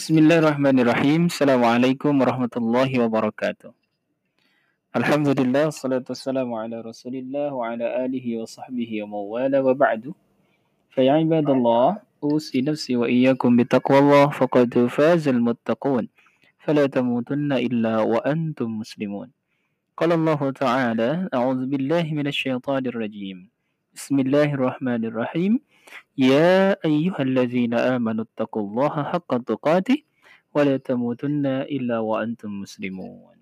بسم الله الرحمن الرحيم السلام عليكم ورحمة الله وبركاته الحمد لله والصلاة والسلام على رسول الله وعلى آله وصحبه وموالاه وبعد فيا عباد الله أوصي نفسي وإياكم بتقوى الله فقد فاز المتقون فلا تموتن إلا وأنتم مسلمون قال الله تعالى أعوذ بالله من الشيطان الرجيم بسم الله الرحمن الرحيم. يا أيها الذين آمنوا اتقوا الله حق تقاته ولا تموتن إلا وأنتم مسلمون.